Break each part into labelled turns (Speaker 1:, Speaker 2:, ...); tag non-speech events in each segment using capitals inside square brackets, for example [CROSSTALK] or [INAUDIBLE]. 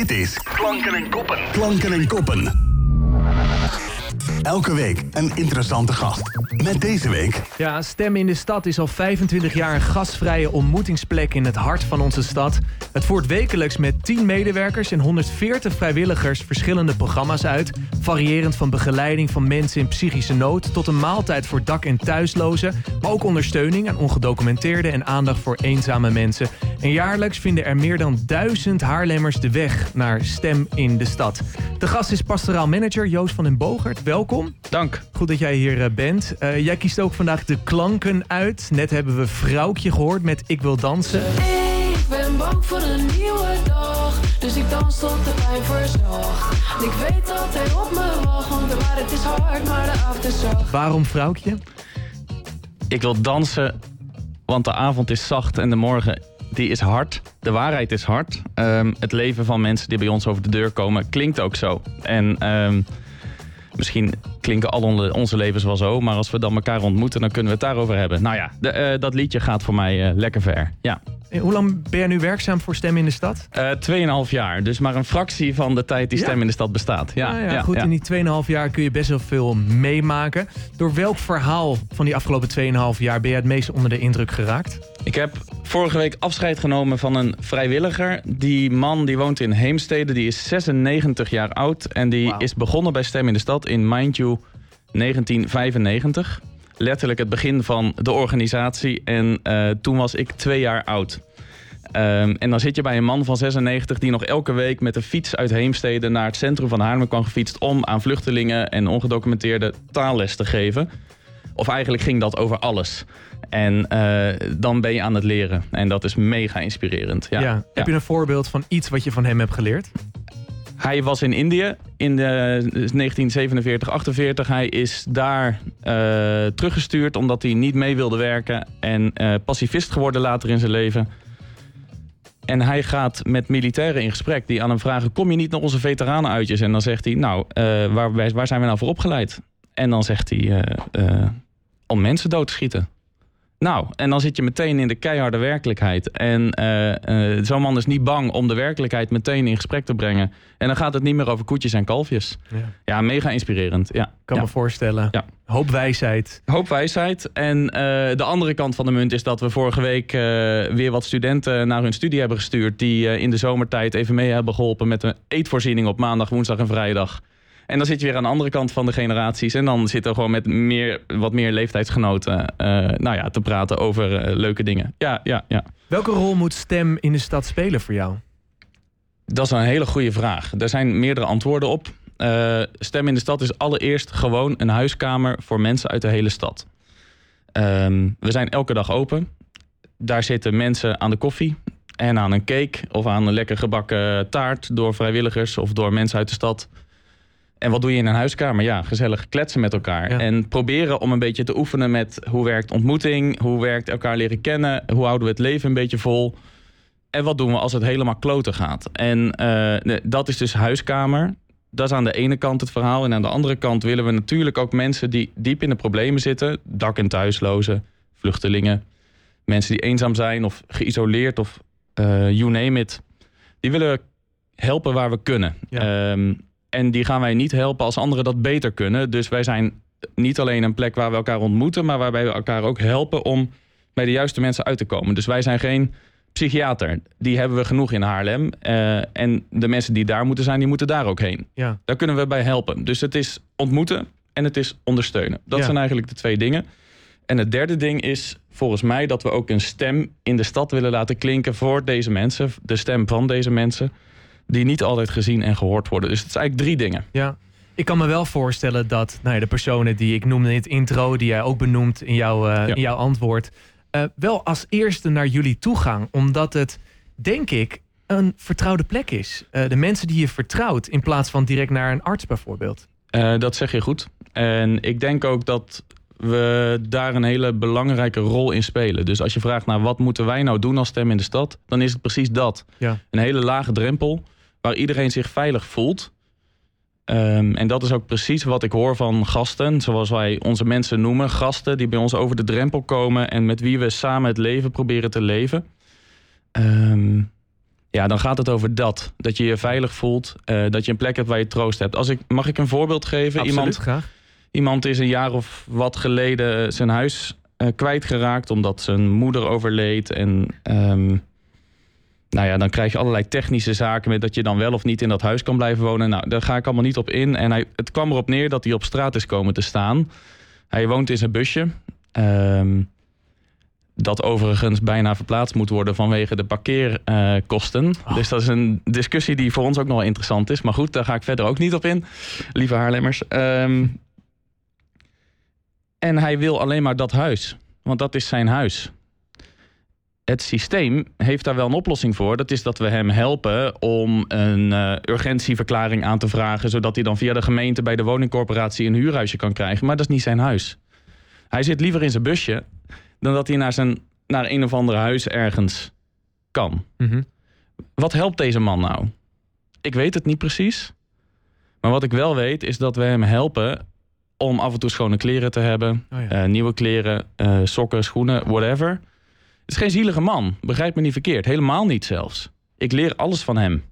Speaker 1: Dit is Klanken en Koppen. Klanken en Koppen. Elke week een interessante gast. Met deze week...
Speaker 2: Ja, Stem in de Stad is al 25 jaar een gastvrije ontmoetingsplek in het hart van onze stad. Het voert wekelijks met 10 medewerkers en 140 vrijwilligers verschillende programma's uit. Variërend van begeleiding van mensen in psychische nood tot een maaltijd voor dak- en thuislozen. Maar ook ondersteuning aan ongedocumenteerden en aandacht voor eenzame mensen. En jaarlijks vinden er meer dan duizend Haarlemmers de weg naar Stem in de Stad. De gast is pastoraal manager Joost van den Bogert. Welkom.
Speaker 3: Dank.
Speaker 2: Goed dat jij hier eh, bent. Uh, jij kiest ook vandaag de klanken uit. Net hebben we Vrouwtje gehoord met Ik wil dansen.
Speaker 4: Ik ben bang voor een nieuwe dag. Dus ik dans tot de pijn verzag. Ik weet dat hij op me wacht. Want de waarheid is hard, maar de avond is zacht.
Speaker 2: Waarom Vrouwtje?
Speaker 3: Ik wil dansen, want de avond is zacht en de morgen die is hard. De waarheid is hard. Um, het leven van mensen die bij ons over de deur komen klinkt ook zo. En um, misschien klinken al onze levens wel zo, maar als we dan elkaar ontmoeten, dan kunnen we het daarover hebben. Nou ja, de, uh, dat liedje gaat voor mij uh, lekker ver. Ja.
Speaker 2: Hoe lang ben je nu werkzaam voor Stem in de Stad?
Speaker 3: Uh, 2,5 jaar. Dus maar een fractie van de tijd die Stem ja. in de Stad bestaat. Ja,
Speaker 2: ja, ja goed. In die 2,5 jaar kun je best wel veel meemaken. Door welk verhaal van die afgelopen 2,5 jaar ben je het meest onder de indruk geraakt?
Speaker 3: Ik heb vorige week afscheid genomen van een vrijwilliger. Die man die woont in Heemstede, die is 96 jaar oud. En die wow. is begonnen bij Stem in de Stad in Mind You 1995 letterlijk het begin van de organisatie. En uh, toen was ik twee jaar oud. Um, en dan zit je bij een man van 96 die nog elke week met de fiets uit Heemstede naar het centrum van Haarlem kwam gefietst om aan vluchtelingen en ongedocumenteerde taalles te geven. Of eigenlijk ging dat over alles. En uh, dan ben je aan het leren. En dat is mega inspirerend. Ja.
Speaker 2: ja. Heb je een voorbeeld van iets wat je van hem hebt geleerd?
Speaker 3: Hij was in Indië in de 1947, 48. Hij is daar uh, teruggestuurd omdat hij niet mee wilde werken. En uh, pacifist geworden later in zijn leven. En hij gaat met militairen in gesprek die aan hem vragen... kom je niet naar onze veteranenuitjes? En dan zegt hij, nou, uh, waar, waar zijn we nou voor opgeleid? En dan zegt hij, om mensen dood te schieten. Nou, en dan zit je meteen in de keiharde werkelijkheid. En uh, uh, zo'n man is niet bang om de werkelijkheid meteen in gesprek te brengen. En dan gaat het niet meer over koetjes en kalfjes. Ja, ja mega inspirerend. Ja.
Speaker 2: Kan
Speaker 3: ja.
Speaker 2: me voorstellen. Ja. Hoop wijsheid.
Speaker 3: Hoop wijsheid. En uh, de andere kant van de munt is dat we vorige week weer wat studenten naar hun studie hebben gestuurd. Die in de zomertijd even mee hebben geholpen met een eetvoorziening op maandag, woensdag en vrijdag. En dan zit je weer aan de andere kant van de generaties. En dan zitten we gewoon met meer, wat meer leeftijdsgenoten uh, nou ja, te praten over uh, leuke dingen. Ja, ja, ja.
Speaker 2: Welke rol moet stem in de stad spelen voor jou?
Speaker 3: Dat is een hele goede vraag. Er zijn meerdere antwoorden op. Uh, stem in de stad is allereerst gewoon een huiskamer voor mensen uit de hele stad. Um, we zijn elke dag open. Daar zitten mensen aan de koffie en aan een cake of aan een lekker gebakken taart door vrijwilligers of door mensen uit de stad. En wat doe je in een huiskamer? Ja, gezellig kletsen met elkaar. Ja. En proberen om een beetje te oefenen met hoe werkt ontmoeting, hoe werkt elkaar leren kennen, hoe houden we het leven een beetje vol. En wat doen we als het helemaal kloten gaat? En uh, dat is dus huiskamer. Dat is aan de ene kant het verhaal. En aan de andere kant willen we natuurlijk ook mensen die diep in de problemen zitten, dak- en thuislozen, vluchtelingen, mensen die eenzaam zijn of geïsoleerd of uh, you name it. Die willen we helpen waar we kunnen. Ja. Um, en die gaan wij niet helpen als anderen dat beter kunnen. Dus wij zijn niet alleen een plek waar we elkaar ontmoeten, maar waarbij we elkaar ook helpen om bij de juiste mensen uit te komen. Dus wij zijn geen psychiater. Die hebben we genoeg in Haarlem. Uh, en de mensen die daar moeten zijn, die moeten daar ook heen. Ja. Daar kunnen we bij helpen. Dus het is ontmoeten en het is ondersteunen. Dat ja. zijn eigenlijk de twee dingen. En het derde ding is volgens mij dat we ook een stem in de stad willen laten klinken voor deze mensen. De stem van deze mensen die niet altijd gezien en gehoord worden. Dus het is eigenlijk drie dingen.
Speaker 2: Ja. Ik kan me wel voorstellen dat nou ja, de personen die ik noemde in het intro, die jij ook benoemt in, jouw uh, ja. in jouw antwoord, uh, wel als eerste naar jullie toe gaan. Omdat het, denk ik, een vertrouwde plek is. Uh, de mensen die je vertrouwt, in plaats van direct naar een arts bijvoorbeeld.
Speaker 3: dat zeg je goed. En ik denk ook dat we daar een hele belangrijke rol in spelen. Dus als je vraagt naar wat moeten wij nou doen als stem in de stad, dan is het precies dat. Ja. Een hele lage drempel waar iedereen zich veilig voelt. Um, en dat is ook precies wat ik hoor van gasten, zoals wij onze mensen noemen. Gasten die bij ons over de drempel komen en met wie we samen het leven proberen te leven. Um, Ja, dan gaat het over dat. Dat je je veilig voelt. eh, dat je een plek hebt waar je troost hebt. Als ik, mag ik een voorbeeld geven?
Speaker 2: Absoluut,
Speaker 3: Iemand,
Speaker 2: graag.
Speaker 3: iemand is een jaar of wat geleden zijn huis eh, kwijtgeraakt. Omdat zijn moeder overleed. En ehm, nou ja, dan krijg je allerlei technische zaken. Met dat je dan wel of niet in dat huis kan blijven wonen. Nou, daar ga ik allemaal niet op in. En hij, het kwam erop neer dat hij op straat is komen te staan. Hij woont in zijn busje. Ehm, dat overigens bijna verplaatst moet worden vanwege de parkeerkosten. Dus dat is een discussie die voor ons ook nog wel interessant is. Maar goed, daar ga ik verder ook niet op in, lieve Haarlemmers. Ehm, en hij wil alleen maar dat huis, want dat is zijn huis. Het systeem heeft daar wel een oplossing voor. Dat is dat we hem helpen om een eh, urgentieverklaring aan te vragen... zodat hij dan via de gemeente bij de woningcorporatie een huurhuisje kan krijgen. Maar dat is niet zijn huis. Hij zit liever in zijn busje dan dat hij naar, zijn, naar een of ander huis ergens kan.
Speaker 2: Mhm.
Speaker 3: Wat helpt deze man nou? Ik weet het niet precies. Maar wat ik wel weet is dat we hem helpen om af en toe schone kleren te hebben.
Speaker 2: Oh ja.
Speaker 3: eh, nieuwe kleren, eh, sokken, schoenen, whatever. Het is geen zielige man, begrijp me niet verkeerd. Helemaal niet zelfs. Ik leer alles van hem.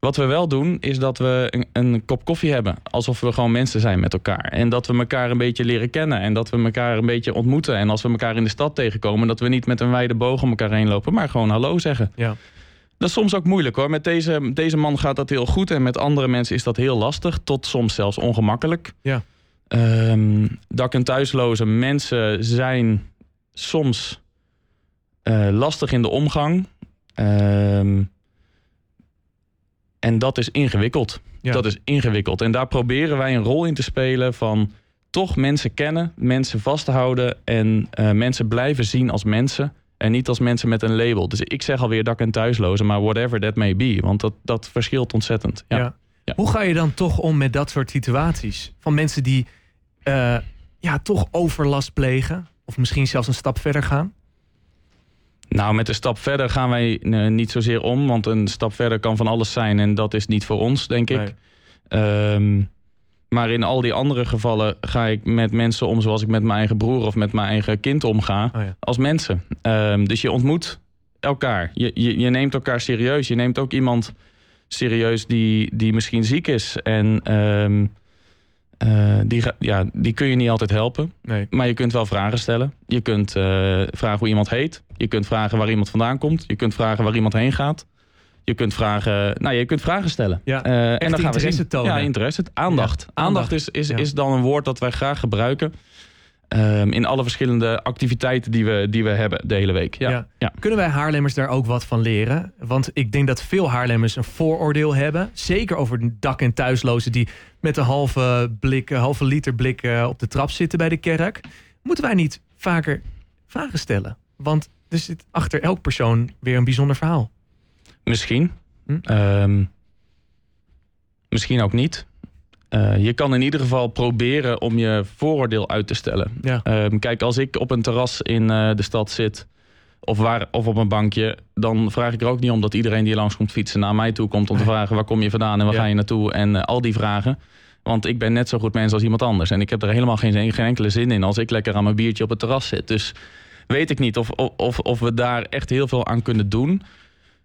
Speaker 3: Wat we wel doen, is dat we een, een kop koffie hebben. Alsof we gewoon mensen zijn met elkaar. En dat we elkaar een beetje leren kennen. En dat we elkaar een beetje ontmoeten. En als we elkaar in de stad tegenkomen, dat we niet met een wijde boog om elkaar heen lopen, maar gewoon hallo zeggen.
Speaker 2: Ja.
Speaker 3: Dat is soms ook moeilijk hoor. Met deze, deze man gaat dat heel goed. En met andere mensen is dat heel lastig. Tot soms zelfs ongemakkelijk.
Speaker 2: Ja.
Speaker 3: Ehm, dak- en thuisloze mensen zijn soms eh, lastig in de omgang. Ehm, en dat is ingewikkeld.
Speaker 2: Ja.
Speaker 3: Dat is ingewikkeld. En daar proberen wij een rol in te spelen van toch mensen kennen, mensen vasthouden en eh, mensen blijven zien als mensen. En niet als mensen met een label. Dus ik zeg alweer dak- en thuislozen, maar whatever that may be. Want dat, dat verschilt ontzettend. Ja.
Speaker 2: Ja.
Speaker 3: Ja.
Speaker 2: Hoe ga je dan toch om met dat soort situaties? Van mensen die eh, ja, toch overlast plegen? Of misschien zelfs een stap verder gaan?
Speaker 3: Nou, met een stap verder gaan wij eh, niet zozeer om. Want een stap verder kan van alles zijn. En dat is niet voor ons, denk ik.
Speaker 2: Nee.
Speaker 3: Ehm, maar in al die andere gevallen ga ik met mensen om zoals ik met mijn eigen broer of met mijn eigen kind omga.
Speaker 2: Oh ja.
Speaker 3: Als mensen. Ehm, dus je ontmoet elkaar. Je, je, je neemt elkaar serieus. Je neemt ook iemand serieus die, die misschien ziek is. En ehm, eh, die, ja, die kun je niet altijd helpen.
Speaker 2: Nee.
Speaker 3: Maar je kunt wel vragen stellen. Je kunt eh, vragen hoe iemand heet. Je kunt vragen waar iemand vandaan komt. Je kunt vragen waar iemand heen gaat. Je kunt vragen, nou, je kunt vragen stellen.
Speaker 2: Ja,
Speaker 3: Eh, en dan gaan we
Speaker 2: interesse
Speaker 3: zien.
Speaker 2: tonen.
Speaker 3: Ja, interesse. Aandacht.
Speaker 2: Ja,
Speaker 3: aandacht.
Speaker 2: aandacht.
Speaker 3: is, is,
Speaker 2: Ja.
Speaker 3: is dan een woord dat wij graag gebruiken. Ehm, in alle verschillende activiteiten die we, die we hebben de hele week. Ja.
Speaker 2: Ja.
Speaker 3: Ja.
Speaker 2: Kunnen wij Haarlemmers daar ook wat van leren? Want ik denk dat veel Haarlemmers een vooroordeel hebben. Zeker over dak- en thuislozen die met een halve, blik, halve liter blik eh, op de trap zitten bij de kerk. Moeten wij niet vaker vragen stellen? Want er zit achter elk persoon weer een bijzonder verhaal.
Speaker 3: Misschien.
Speaker 2: Hm?
Speaker 3: Ehm, misschien ook niet. Eh, je kan in ieder geval proberen om je vooroordeel uit te stellen.
Speaker 2: Ja.
Speaker 3: Ehm, kijk, als ik op een terras in eh, de stad zit... Of, waar, of op een bankje... dan vraag ik er ook niet om dat iedereen die langs komt fietsen... naar mij toe komt om te [LAUGHS] vragen... waar kom je vandaan en waar
Speaker 2: Ja.
Speaker 3: ga je naartoe... en eh, al die vragen. Want ik ben net zo goed mens als iemand anders. En ik heb er helemaal geen, geen enkele zin in... als ik lekker aan mijn biertje op het terras zit. Dus weet ik niet of, of, of we daar echt heel veel aan kunnen doen...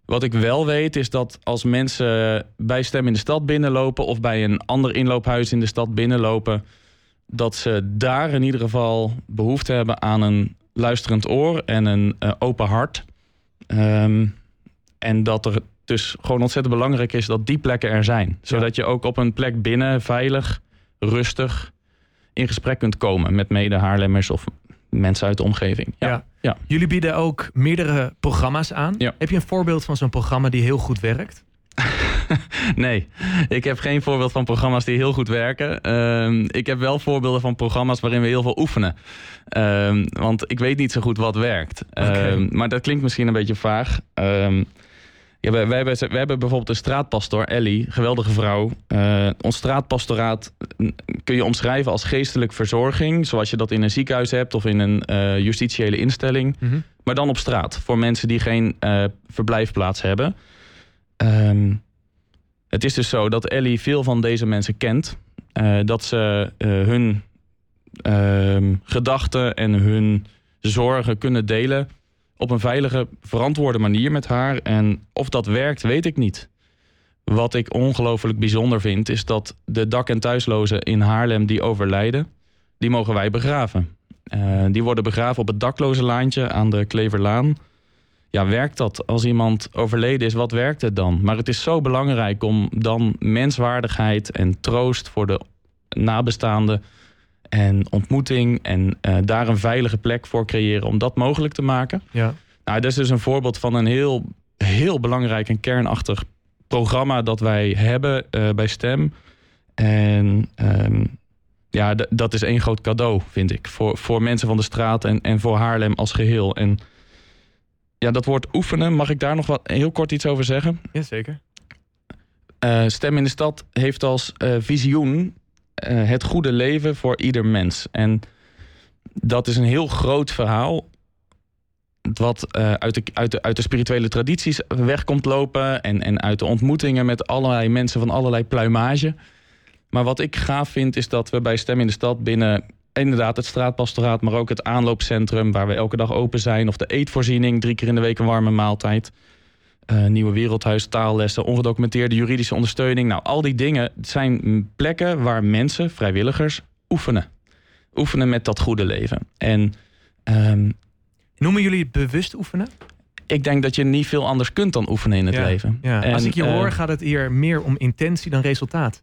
Speaker 3: Wat ik wel weet is dat als mensen bij Stem in de Stad binnenlopen... of bij een ander inloophuis in de stad binnenlopen... dat ze daar in ieder geval behoefte hebben aan een luisterend oor en een eh, open hart. Ehm, en dat er dus gewoon ontzettend belangrijk is dat die plekken er zijn. Zodat je ook op een plek binnen veilig, rustig in gesprek kunt komen... met mede Haarlemmers of mensen uit de omgeving. Ja.
Speaker 2: Ja.
Speaker 3: Ja.
Speaker 2: Jullie bieden ook meerdere programma's aan.
Speaker 3: Ja.
Speaker 2: Heb je een voorbeeld van zo'n programma die heel goed werkt? [LAUGHS]
Speaker 3: Nee, ik heb geen voorbeeld van programma's die heel goed werken. Ehm, ik heb wel voorbeelden van programma's waarin we heel veel oefenen. Ehm, want ik weet niet zo goed wat werkt. Ehm, maar dat klinkt misschien een beetje vaag. Ja, wij, wij hebben, we hebben bijvoorbeeld een straatpastor, Ellie, geweldige vrouw. Eh, ons straatpastoraat kun je omschrijven als geestelijk verzorging. Zoals je dat in een ziekenhuis hebt of in een eh, justitiële instelling. Maar dan op straat, voor mensen die geen eh, verblijfplaats hebben. Ehm, het is dus zo dat Ellie veel van deze mensen kent. Dat ze hun ehm, gedachten en hun zorgen kunnen delen op een veilige, verantwoorde manier met haar. En of dat werkt, weet ik niet. Wat ik ongelooflijk bijzonder vind, is dat de dak- en thuislozen in Haarlem die overlijden, die mogen wij begraven. Uh, die worden begraven op het dakloze laantje aan de Kleverlaan. Ja, werkt dat? Als iemand overleden is, wat werkt het dan? Maar het is zo belangrijk om dan menswaardigheid en troost voor de nabestaanden en ontmoeting en uh, daar een veilige plek voor creëren om dat mogelijk te maken.
Speaker 2: Ja.
Speaker 3: Nou, dat is dus een voorbeeld van een heel, heel belangrijk en kernachtig programma dat wij hebben uh, bij STEM. En um, ja, dat is één groot cadeau, vind ik. Voor, voor mensen van de straat en, en voor Haarlem als geheel. En ja, dat woord oefenen, mag ik daar nog wat heel kort iets over zeggen?
Speaker 2: Jazeker.
Speaker 3: Uh, Stem in de Stad heeft als visioen het goede leven voor ieder mens. En dat is een heel groot verhaal. Wat uit, de, uit, de, uit de spirituele tradities weg komt lopen. En, en uit de ontmoetingen met allerlei mensen van allerlei pluimage. Maar wat ik gaaf vind is dat we bij Stem in de Stad binnen inderdaad het straatpastoraat, maar ook het aanloopcentrum waar we elke dag open zijn, of de eetvoorziening, drie keer in de week een warme maaltijd, uh, nieuwe wereldhuis, taallessen, ongedocumenteerde juridische ondersteuning. Nou, al die dingen zijn plekken waar mensen, vrijwilligers, oefenen. Oefenen met dat goede leven. En um,
Speaker 2: noemen jullie het bewust oefenen?
Speaker 3: Ik denk dat je niet veel anders kunt dan oefenen in het
Speaker 2: ja,
Speaker 3: leven.
Speaker 2: Ja.
Speaker 3: En,
Speaker 2: Als ik je
Speaker 3: uh,
Speaker 2: hoor, gaat het hier meer om intentie dan resultaat.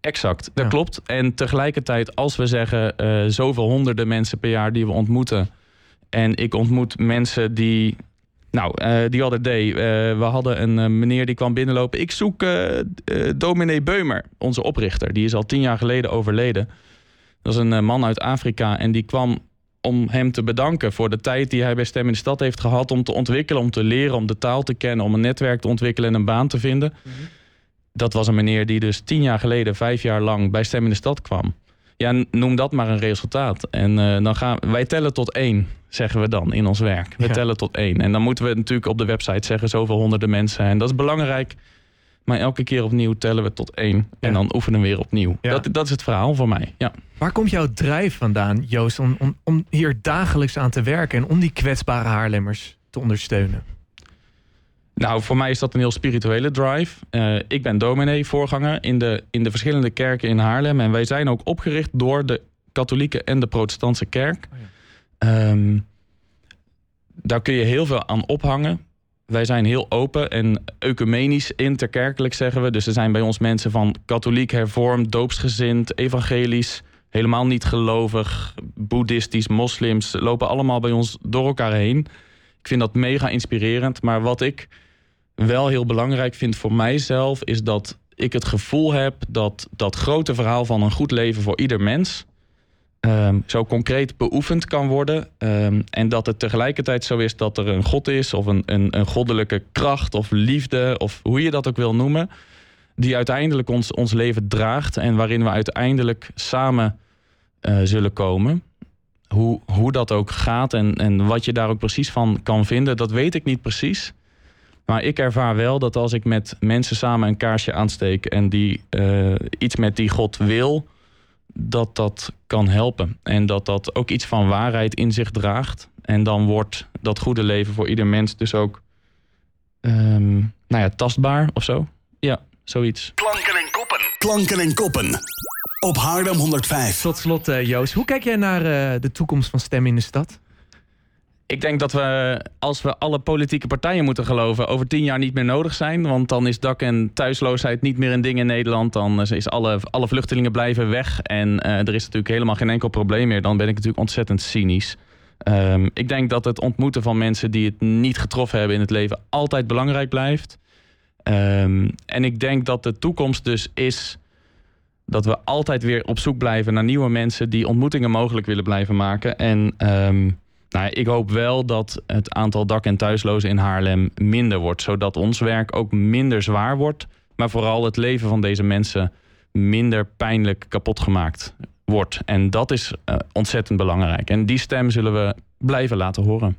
Speaker 3: Exact, dat
Speaker 2: Ja.
Speaker 3: klopt. En tegelijkertijd, als we zeggen eh, zoveel honderden mensen per jaar die we ontmoeten. En ik ontmoet mensen die. Nou, eh die other day, eh, we hadden een eh, meneer die kwam binnenlopen. Ik zoek dominee Beumer, onze oprichter. Die is al tien jaar geleden overleden. Dat is een man uit Afrika en die kwam om hem te bedanken voor de tijd die hij bij Stem in de Stad heeft gehad. Om te ontwikkelen, om te leren, om de taal te kennen, om een netwerk te ontwikkelen en een baan te vinden dat was een meneer die dus tien jaar geleden, vijf jaar lang bij Stem in de Stad kwam. Ja, noem dat maar een resultaat. En eh, dan gaan wij tellen tot één, zeggen we dan in ons werk. We
Speaker 2: Ja.
Speaker 3: tellen tot één. En dan moeten we natuurlijk op de website zeggen zoveel honderden mensen. En dat is belangrijk. Maar elke keer opnieuw tellen we tot één. En
Speaker 2: Ja.
Speaker 3: dan oefenen we weer opnieuw.
Speaker 2: Ja.
Speaker 3: Dat, dat is het verhaal voor mij. Ja.
Speaker 2: Waar komt jouw drijf vandaan, Joost, om, om, om hier dagelijks aan te werken en om die kwetsbare Haarlemmers te ondersteunen?
Speaker 3: Nou, voor mij is dat een heel spirituele drive. Eh, ik ben dominee, voorganger in de, in de verschillende kerken in Haarlem. En wij zijn ook opgericht door de katholieke en de protestantse kerk.
Speaker 2: Oh
Speaker 3: Ehm, daar kun je heel veel aan ophangen. Wij zijn heel open en ecumenisch, interkerkelijk zeggen we. Dus er zijn bij ons mensen van katholiek, hervormd, doopsgezind, evangelisch, helemaal niet gelovig, boeddhistisch, moslims, lopen allemaal bij ons door elkaar heen. Ik vind dat mega inspirerend. Maar wat ik wel heel belangrijk vind voor mijzelf, is dat ik het gevoel heb dat dat grote verhaal van een goed leven voor ieder mens ehm, zo concreet beoefend kan worden. Ehm, en dat het tegelijkertijd zo is dat er een God is, of een, een, een goddelijke kracht, of liefde, of hoe je dat ook wil noemen, die uiteindelijk ons, ons leven draagt en waarin we uiteindelijk samen eh, zullen komen. Hoe, hoe dat ook gaat en, en wat je daar ook precies van kan vinden, dat weet ik niet precies. Maar ik ervaar wel dat als ik met mensen samen een kaarsje aansteek en die eh, iets met die God wil, dat dat kan helpen. En dat dat ook iets van waarheid in zich draagt. En dan wordt dat goede leven voor ieder mens dus ook ehm, nou ja, tastbaar of zo. Ja, zoiets.
Speaker 1: Klanken en koppen. Klanken en koppen. Op Haarlem 105.
Speaker 2: Tot slot, eh, Joost, hoe kijk jij naar eh, de toekomst van Stem in de Stad?
Speaker 3: Ik denk dat we, als we alle politieke partijen moeten geloven, over tien jaar niet meer nodig zijn. Want dan is dak- en thuisloosheid niet meer een ding in Nederland. Dan is alle, alle vluchtelingen blijven weg. En eh, er is natuurlijk helemaal geen enkel probleem meer. Dan ben ik natuurlijk ontzettend cynisch. Ehm, ik denk dat het ontmoeten van mensen die het niet getroffen hebben in het leven altijd belangrijk blijft. Ehm, en ik denk dat de toekomst dus is dat we altijd weer op zoek blijven naar nieuwe mensen die ontmoetingen mogelijk willen blijven maken. En ehm, nou, ik hoop wel dat het aantal dak- en thuislozen in Haarlem minder wordt. Zodat ons werk ook minder zwaar wordt. Maar vooral het leven van deze mensen minder pijnlijk kapot gemaakt wordt. En dat is eh, ontzettend belangrijk. En die stem zullen we blijven laten horen.